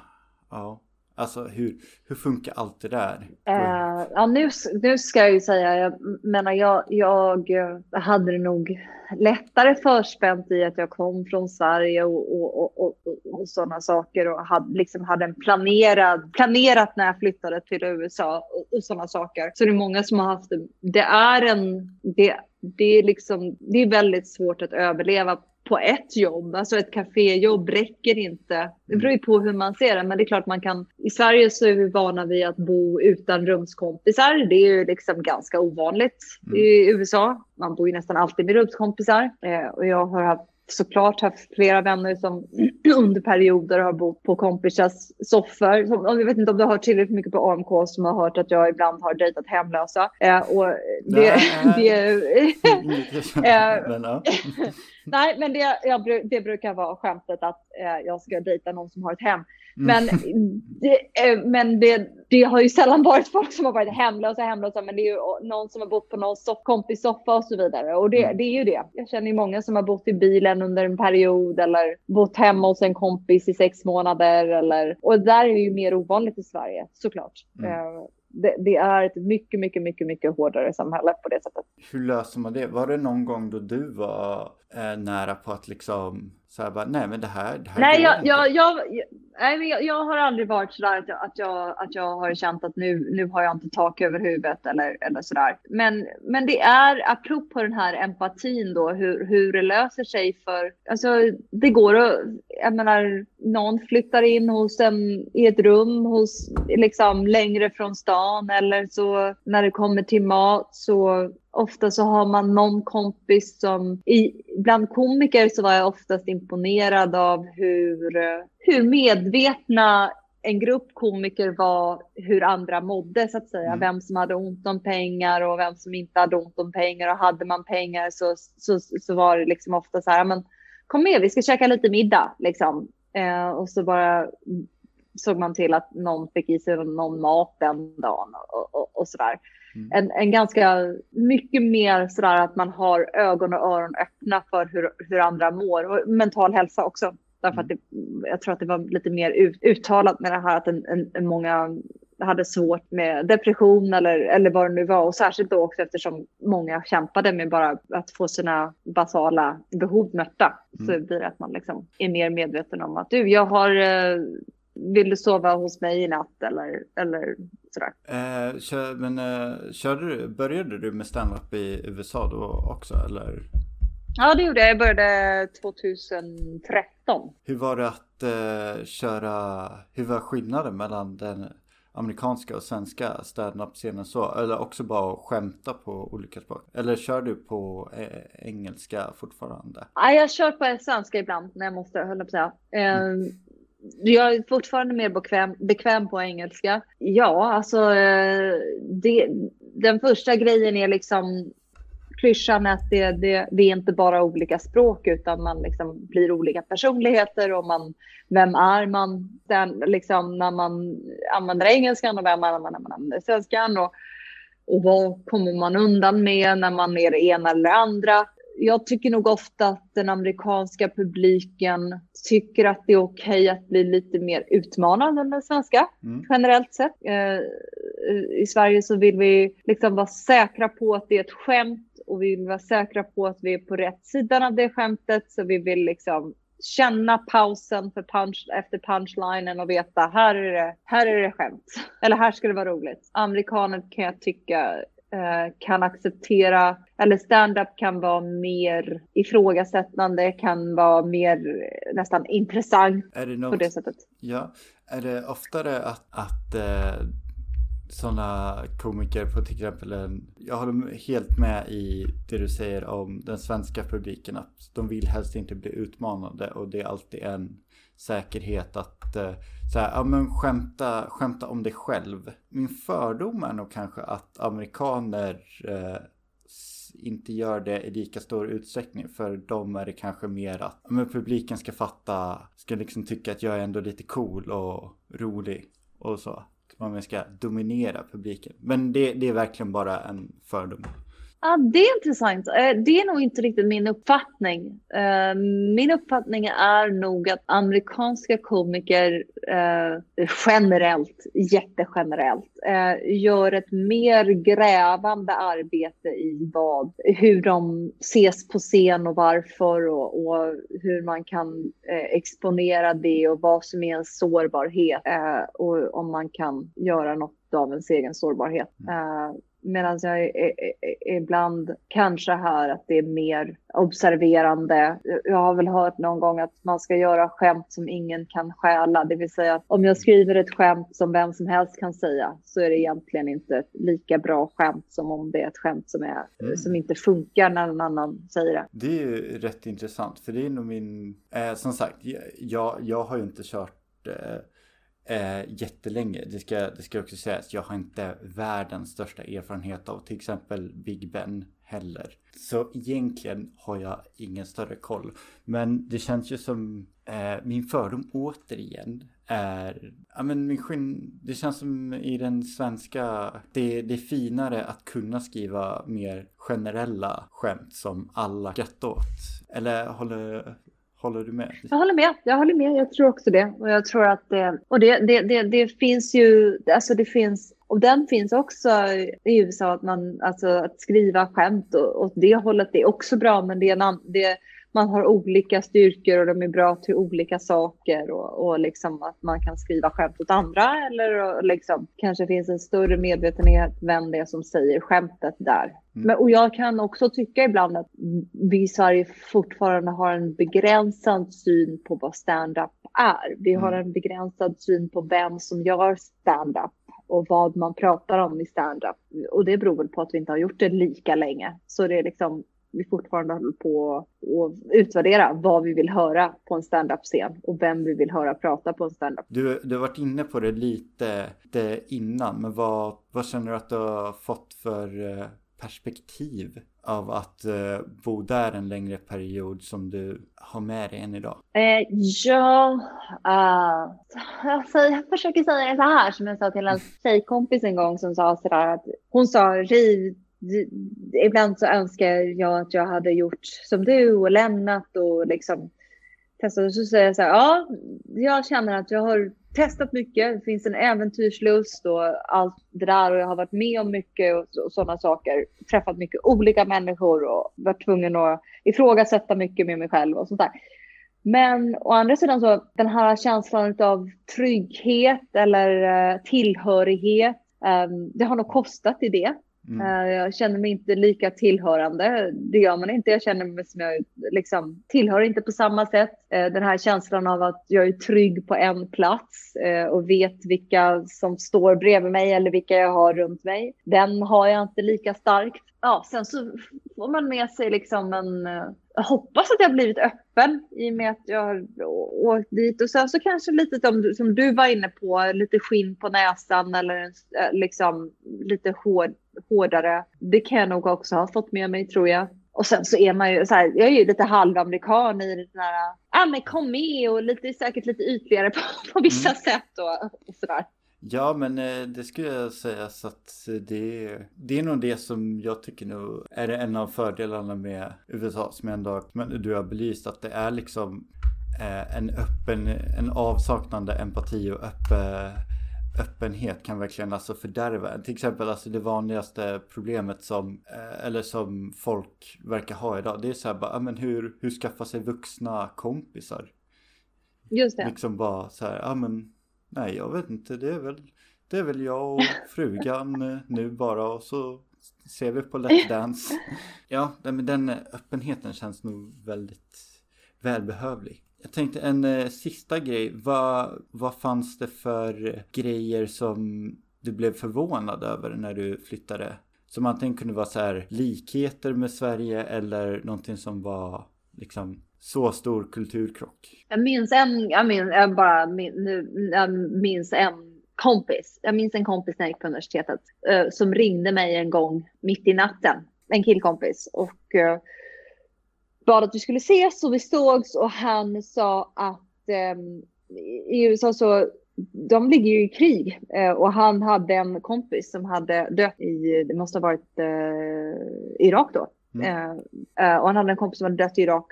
ja. Alltså hur, hur funkar allt det där? Uh, ja, nu, nu ska jag ju säga, jag menar jag, jag eh, hade det nog lättare förspänt i att jag kom från Sverige och, och, och, och sådana saker och hade, liksom hade en planerad, planerat när jag flyttade till USA och, och sådana saker. Så det är många som har haft det. Det är en, det, det är liksom, det är väldigt svårt att överleva på ett jobb. Alltså ett kaféjobb räcker inte. Det beror ju på hur man ser det, men det är klart man kan. I Sverige så är vi vana vid att bo utan rumskompisar. Det är ju liksom ganska ovanligt mm. i USA. Man bor ju nästan alltid med rumskompisar eh, och jag har haft såklart haft flera vänner som under perioder har bott på kompisars soffor. jag vet inte om du har hört tillräckligt mycket på AMK som har hört att jag ibland har dejtat hemlösa. Eh, och det, det, eh, Nej, men det, jag, det brukar vara skämtet att eh, jag ska dejta någon som har ett hem. Mm. Men, det, eh, men det, det, har ju sällan varit folk som har varit hemlösa, hemlösa, men det är ju någon som har bott på någon soff, kompis soffa och så vidare. Och det, mm. det är ju det. Jag känner ju många som har bott i bilen under en period eller bott hemma hos en kompis i sex månader. Eller, och det där är ju mer ovanligt i Sverige, såklart. Mm. Uh, det, det, är ett mycket, mycket, mycket, mycket hårdare samhälle på det sättet. Hur löser man det? Var det någon gång då du var eh, nära på att liksom så här bara, nej men det här, det här Nej, jag, jag, jag, nej jag, jag, har aldrig varit sådär att jag, att, jag, att jag har känt att nu, nu har jag inte tak över huvudet eller, eller sådär. Men, men det är, apropå den här empatin då, hur, hur det löser sig för, alltså det går att, jag menar, någon flyttar in hos en, i ett rum hos, liksom längre från stan eller så när det kommer till mat så ofta så har man någon kompis som, i, bland komiker så var jag oftast imponerad av hur, hur medvetna en grupp komiker var hur andra mådde så att säga. Mm. Vem som hade ont om pengar och vem som inte hade ont om pengar. Och hade man pengar så, så, så var det liksom ofta så här, men kom med, vi ska käka lite middag liksom. Eh, och så bara såg man till att någon fick i sig någon mat den dagen och, och, och där. Mm. En, en ganska mycket mer sådär att man har ögon och öron öppna för hur, hur andra mår och mental hälsa också. Därför att mm. det, jag tror att det var lite mer ut, uttalat med det här att en, en, många hade svårt med depression eller, eller vad det nu var. Och särskilt då också eftersom många kämpade med bara att få sina basala behov mötta. Mm. Så blir det att man liksom är mer medveten om att du, jag har eh, vill du sova hos mig i natt eller, eller sådär. Eh, kör, men eh, körde du, började du med standup i USA då också eller? Ja det gjorde jag, jag började 2013. Hur var det att eh, köra, hur var skillnaden mellan den amerikanska och svenska standup-scenen så? Eller också bara skämta på olika språk? Eller kör du på eh, engelska fortfarande? Ja, jag kör på svenska ibland när jag måste, höll jag på att säga. Mm jag är fortfarande mer bekväm, bekväm på engelska. Ja, alltså eh, det, den första grejen är liksom klyschan att det, det, det, är inte bara olika språk utan man liksom blir olika personligheter och man, vem är man? Den, liksom, när man använder engelskan och vem är man när man använder svenskan? Och, och vad kommer man undan med när man är det ena eller andra? Jag tycker nog ofta att den amerikanska publiken tycker att det är okej okay att bli lite mer utmanad än den svenska, mm. generellt sett. Eh, I Sverige så vill vi liksom vara säkra på att det är ett skämt och vi vill vara säkra på att vi är på rätt sidan av det skämtet. Så vi vill liksom känna pausen för punch, efter punchlinen och veta här är, det, här är det skämt. Eller här ska det vara roligt. Amerikaner kan jag tycka kan acceptera, eller stand-up kan vara mer ifrågasättande, kan vara mer nästan intressant är det något, på det sättet. Ja, är det oftare att, att uh, sådana komiker på till exempel en, jag håller helt med i det du säger om den svenska publiken att de vill helst inte bli utmanade och det är alltid en säkerhet att eh, så här, ja men skämta, skämta om dig själv. Min fördom är nog kanske att amerikaner eh, inte gör det i lika stor utsträckning. För dem är det kanske mer att men publiken ska fatta, ska liksom tycka att jag är ändå lite cool och rolig och så. Man ska dominera publiken. Men det, det är verkligen bara en fördom. Ja, det är intressant. Eh, det är nog inte riktigt min uppfattning. Eh, min uppfattning är nog att amerikanska komiker eh, generellt, jättegenerellt, gör ett mer grävande arbete i vad, hur de ses på scen och varför och, och hur man kan exponera det och vad som är en sårbarhet och om man kan göra något av ens egen sårbarhet. Medan jag ibland kanske hör att det är mer observerande. Jag har väl hört någon gång att man ska göra skämt som ingen kan stjäla. Det vill säga att om jag skriver ett skämt som vem som helst kan säga så är det egentligen inte ett lika bra skämt som om det är ett skämt som, är, mm. som inte funkar när någon annan säger det. Det är ju rätt intressant för det är nog min... Eh, som sagt, jag, jag har ju inte kört eh, eh, jättelänge. Det ska, det ska också sägas, jag har inte världens största erfarenhet av till exempel Big Ben heller. Så egentligen har jag ingen större koll. Men det känns ju som eh, min fördom återigen är, ja men min skinn, det känns som i den svenska, det, det är finare att kunna skriva mer generella skämt som alla skrattar åt. Eller håller, Håller du med? Jag håller med. Jag håller med. Jag tror också det. Och jag tror att det, och det, det, det, det finns ju, alltså det finns, och den finns också i USA, att man, alltså att skriva skämt och, åt det hållet, det är också bra, men det är en, det, man har olika styrkor och de är bra till olika saker och, och liksom att man kan skriva skämt åt andra eller liksom kanske finns en större medvetenhet vem det är som säger skämtet där. Mm. Men, och jag kan också tycka ibland att vi i Sverige fortfarande har en begränsad syn på vad stand-up är. Vi har mm. en begränsad syn på vem som gör stand-up och vad man pratar om i stand-up. Och det beror väl på att vi inte har gjort det lika länge. Så det är liksom vi fortfarande håller på att utvärdera vad vi vill höra på en standup-scen och vem vi vill höra prata på en standup. Du, du har varit inne på det lite det innan, men vad, vad känner du att du har fått för eh, perspektiv av att uh, bo där en längre period som du har med dig än idag? Eh, ja, uh, alltså, jag försöker säga det så här som jag sa till en tjejkompis en gång som sa sådär att hon sa riv ibland så önskar jag att jag hade gjort som du och lämnat och liksom testat. Och så säger jag så här, ja, jag känner att jag har testat mycket. Det finns en äventyrslust och allt det där och jag har varit med om mycket och, och sådana saker. Träffat mycket olika människor och varit tvungen att ifrågasätta mycket med mig själv och sånt där. Men å andra sidan så den här känslan av trygghet eller eh, tillhörighet, ehm, det har nog kostat i det. Mm. Eh, jag känner mig inte lika tillhörande. Det gör man inte. Jag känner mig som jag liksom, tillhör inte på samma sätt. Eh, den här känslan av att jag är trygg på en plats eh, och vet vilka som står bredvid mig eller vilka jag har runt mig. Den har jag inte lika starkt. Ja, sen så får man med sig liksom en... Jag hoppas att jag har blivit öppen i och med att jag har åkt dit. Och sen så kanske lite som, som du var inne på, lite skinn på näsan eller liksom lite hård hårdare. Det kan jag nog också ha fått med mig tror jag. Och sen så är man ju så här, jag är ju lite halvamerikan i den här, ja men kom med och lite, säkert lite ytligare på, på vissa mm. sätt och, och sådär. Ja men eh, det skulle jag säga så att det, det är nog det som jag tycker nog är en av fördelarna med USA som jag ändå du har belyst att det är liksom eh, en öppen, en avsaknande empati och öppen öppenhet kan verkligen alltså fördärva Till exempel alltså det vanligaste problemet som, eh, eller som folk verkar ha idag. Det är så här bara, men hur, hur skaffa sig vuxna kompisar? Just det. Liksom bara så här, ja men nej jag vet inte, det är väl, det är väl jag och frugan eh, nu bara och så ser vi på Let's Dance. Ja, men den öppenheten känns nog väldigt välbehövlig. Jag tänkte en eh, sista grej. Vad, vad fanns det för grejer som du blev förvånad över när du flyttade? Som antingen kunde vara så här likheter med Sverige eller någonting som var liksom så stor kulturkrock. Jag minns en, jag minns, jag bara, nu, jag minns en kompis. Jag minns en kompis när jag gick på universitetet uh, som ringde mig en gång mitt i natten. En killkompis och uh, bad att vi skulle ses och vi sågs och han sa att um, i USA så de ligger ju i krig och han hade en kompis som hade dött i, det måste ha varit Irak då. Mm. och han hade en kompis som hade dött i Irak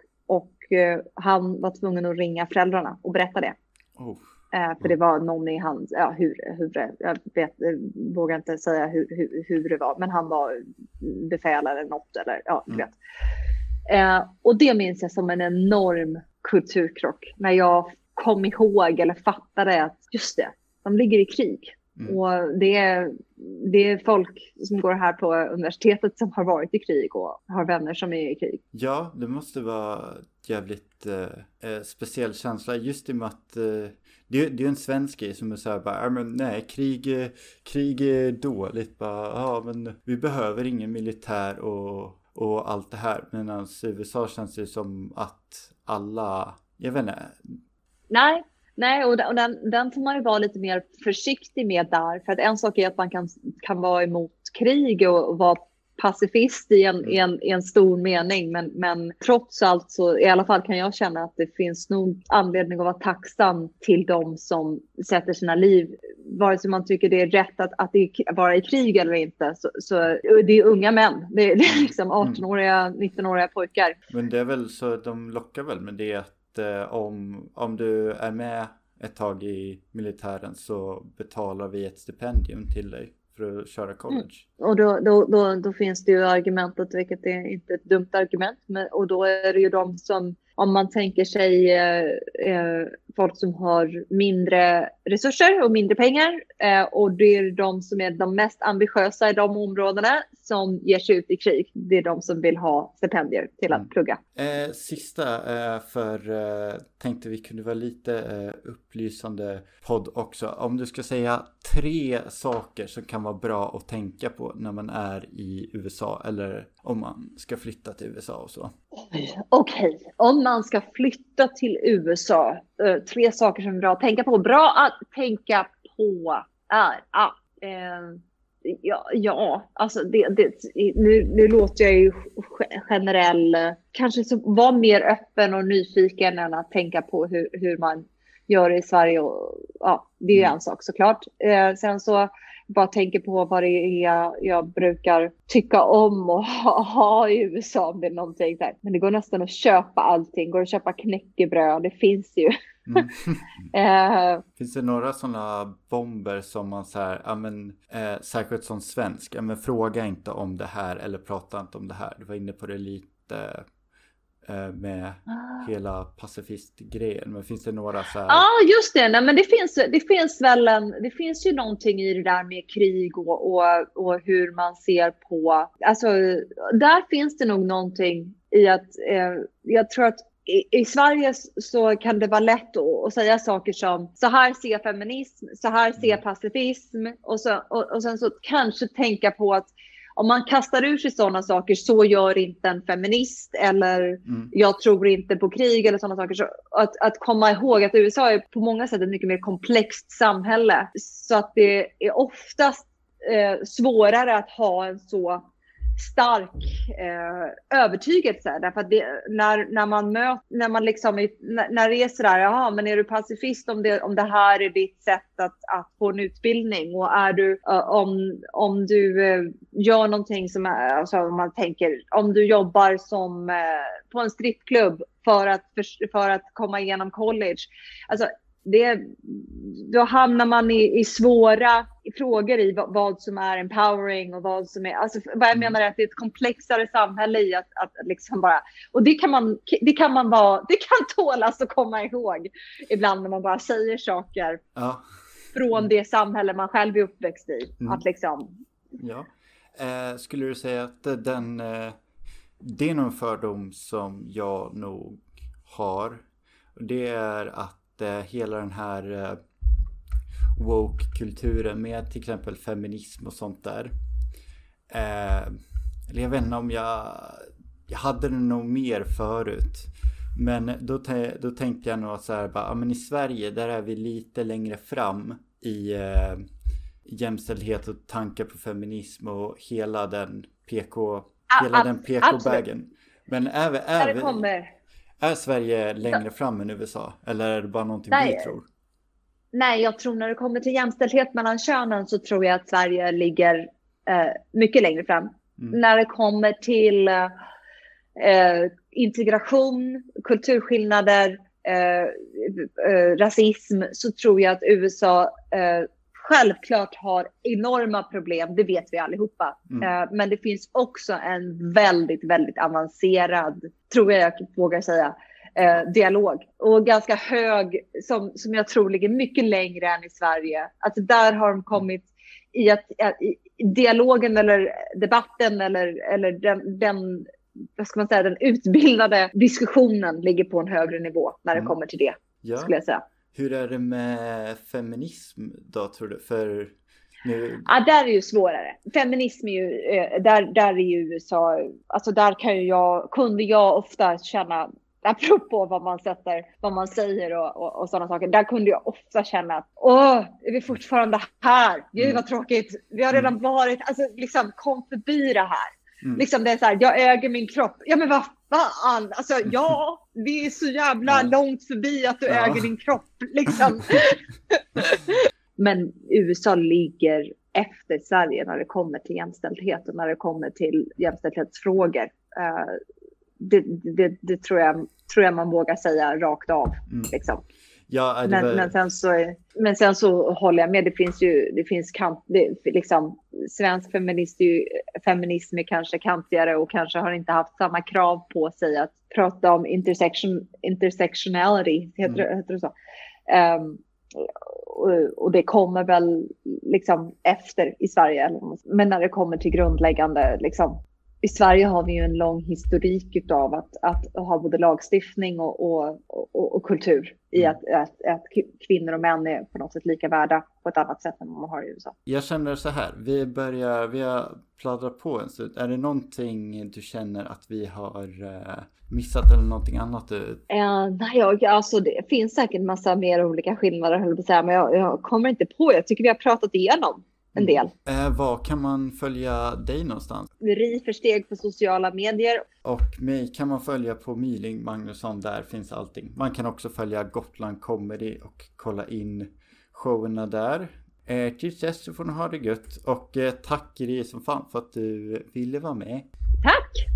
han var tvungen att ringa föräldrarna och berätta det. Oh. Eh, för det var någon i hans, ja hur, hur jag vet, vågar inte säga hur, hur, hur det var, men han var befäl eller något eller ja, du mm. vet. Eh, och det minns jag som en enorm kulturkrock när jag kom ihåg eller fattade att just det, de ligger i krig. Mm. Och det är, det är folk som går här på universitetet som har varit i krig och har vänner som är i krig. Ja, det måste vara jävligt eh, eh speciell känsla just i och med att eh, det, det är en svensk grej som är så här bara, men nej, krig, krig är dåligt. Bara, ja, men vi behöver ingen militär och, och allt det här. Medan i USA känns det som att alla, jag vet inte. Nej, Nej, och den, den får man ju vara lite mer försiktig med där. För att en sak är att man kan, kan vara emot krig och, och vara pacifist i en, i en, i en stor mening. Men, men trots allt så i alla fall kan jag känna att det finns nog anledning att vara tacksam till de som sätter sina liv, vare sig man tycker det är rätt att, att vara i krig eller inte. Så, så det är unga män, det är, det är liksom 18-åriga, mm. 19-åriga pojkar. Men det är väl så, de lockar väl med det att om, om du är med ett tag i militären så betalar vi ett stipendium till dig för att köra college. Mm. Och då, då, då, då, finns det ju argumentet, vilket är inte ett dumt argument, men, och då är det ju de som om man tänker sig eh, eh, folk som har mindre resurser och mindre pengar. Eh, och det är de som är de mest ambitiösa i de områdena som ger sig ut i krig. Det är de som vill ha stipendier till att mm. plugga. Eh, sista, eh, för eh, tänkte vi kunde vara lite upplysande podd också. Om du ska säga tre saker som kan vara bra att tänka på när man är i USA eller om man ska flytta till USA och så. Okej, okay. om man ska flytta till USA, eh, tre saker som är bra att tänka på. Bra att tänka på är att eh, Ja, ja, alltså det, det, nu, nu låter jag ju generell. Kanske så, var mer öppen och nyfiken än att tänka på hur, hur man gör i Sverige. Och, ja, det är ju mm. en sak såklart. Eh, sen så bara tänker på vad det är jag brukar tycka om och ha, ha i USA om det är någonting där. Men det går nästan att köpa allting. Går att köpa knäckebröd. Det finns ju. Mm. uh, finns det några sådana bomber som man så här, ja men eh, särskilt som svensk, ja men fråga inte om det här eller prata inte om det här. Du var inne på det lite Eh, med ah. hela pacifistgrejen. Men finns det några så här... Ja, ah, just det. Nej, men det finns, det finns väl en, det finns ju någonting i det där med krig och, och, och hur man ser på, alltså där finns det nog någonting i att eh, jag tror att i, i, Sverige så kan det vara lätt att, att, säga saker som så här ser feminism, så här ser mm. pacifism och, så, och, och sen så kanske tänka på att om man kastar ur sig sådana saker, så gör inte en feminist eller mm. jag tror inte på krig eller sådana saker. Så att, att komma ihåg att USA är på många sätt ett mycket mer komplext samhälle. Så att det är oftast eh, svårare att ha en så stark eh, övertygelse. Därför att det, när, när man möter, när man liksom, när, när det är sådär, jaha, men är du pacifist om det, om det här är ditt sätt att, att få en utbildning och är du, eh, om, om du eh, gör någonting som alltså om man tänker, om du jobbar som eh, på en strippklubb för att, för, för att komma igenom college. Alltså, det, då hamnar man i, i svåra frågor i vad, vad, som är empowering och vad som är... Alltså, vad jag mm. menar är att det är ett komplexare samhälle i att, att liksom bara... Och det kan man, det kan man vara... Det kan tålas att komma ihåg ibland när man bara säger saker ja. från mm. det samhälle man själv är uppväxt i. Mm. Att liksom... Ja. Eh, skulle du säga att den... Eh, det är nog en fördom som jag nog har. Det är att hela den här... Eh, woke-kulturen med till exempel feminism och sånt där. Eh, eller jag vet inte om jag, jag hade det nog mer förut. Men då, då tänkte jag nog så här, bara, ja, men i Sverige där är vi lite längre fram i eh, jämställdhet och tankar på feminism och hela den PK, ah, hela den PK-vägen. Men är, är, är, Sverige längre fram än USA? Eller är det bara någonting Nej. vi tror? Nej, jag tror när det kommer till jämställdhet mellan könen så tror jag att Sverige ligger eh, mycket längre fram. Mm. När det kommer till eh, integration, kulturskillnader, eh, eh rasism så tror jag att USA eh, självklart har enorma problem, det vet vi allihopa. Mm. Eh, men det finns också en väldigt, väldigt avancerad, tror jag jag vågar säga, eh, dialog. Och ganska hög, som, som jag tror ligger mycket längre än i Sverige. Alltså där har de kommit i att i dialogen eller debatten eller, eller den, den, vad ska man säga, den utbildade diskussionen ligger på en högre nivå när det mm. kommer till det, ja. skulle jag säga. Hur är det med feminism då tror du? För nu... Ja, där är ju svårare. Feminism är ju, eh, där, där är ju USA, alltså där kan ju jag, kunde jag ofta känna, apropå vad man sätter, vad man säger och, och, och sådana saker, där kunde jag ofta känna att åh, är vi fortfarande här? Gud vad mm. tråkigt, vi har redan mm. varit, alltså liksom kom förbi det här. Mm. Liksom det är så här, jag äger min kropp. Ja men vad fan, alltså ja, vi är så jävla ja. långt förbi att du ja. äger din kropp liksom. men USA ligger efter Sverige när det kommer till jämställdhet och när det kommer till jämställdhetsfrågor. Uh, det, det, det, tror, jag, tror jag man vågar säga rakt av. Mm. Liksom. Ja, men, var... men, sen så, men sen så håller jag med. Det finns ju det finns kant, det, liksom, svensk feminist är ju, feminism är kanske kantigare och kanske har inte haft samma krav på sig att prata om intersection, intersectionality. Heter, mm. heter det så? Um, och, och, det kommer väl liksom efter i Sverige. Men när det kommer till grundläggande liksom, i Sverige har vi ju en lång historik av att, att ha både lagstiftning och, och, och, och kultur i mm. att, att, att, kvinnor och män är på något sätt lika värda på ett annat sätt än vad man har i USA. Jag känner så här, vi börjar, vi har pladdrat på en stund. Är det någonting du känner att vi har uh, missat eller någonting annat? Uh, nej, jag, alltså det finns säkert massa mer olika skillnader, höll på säga, men jag, jag kommer inte på. Jag tycker vi har pratat igenom en del. Eh, var kan man följa dig någonstans? Ri för steg på sociala medier. Och mig kan man följa på Myling Magnusson, där finns allting. Man kan också följa Gotland Comedy och kolla in showerna där. Eh, tills dess så får ni ha det gött och eh, tack Ri som fan för att du ville vara med. Tack!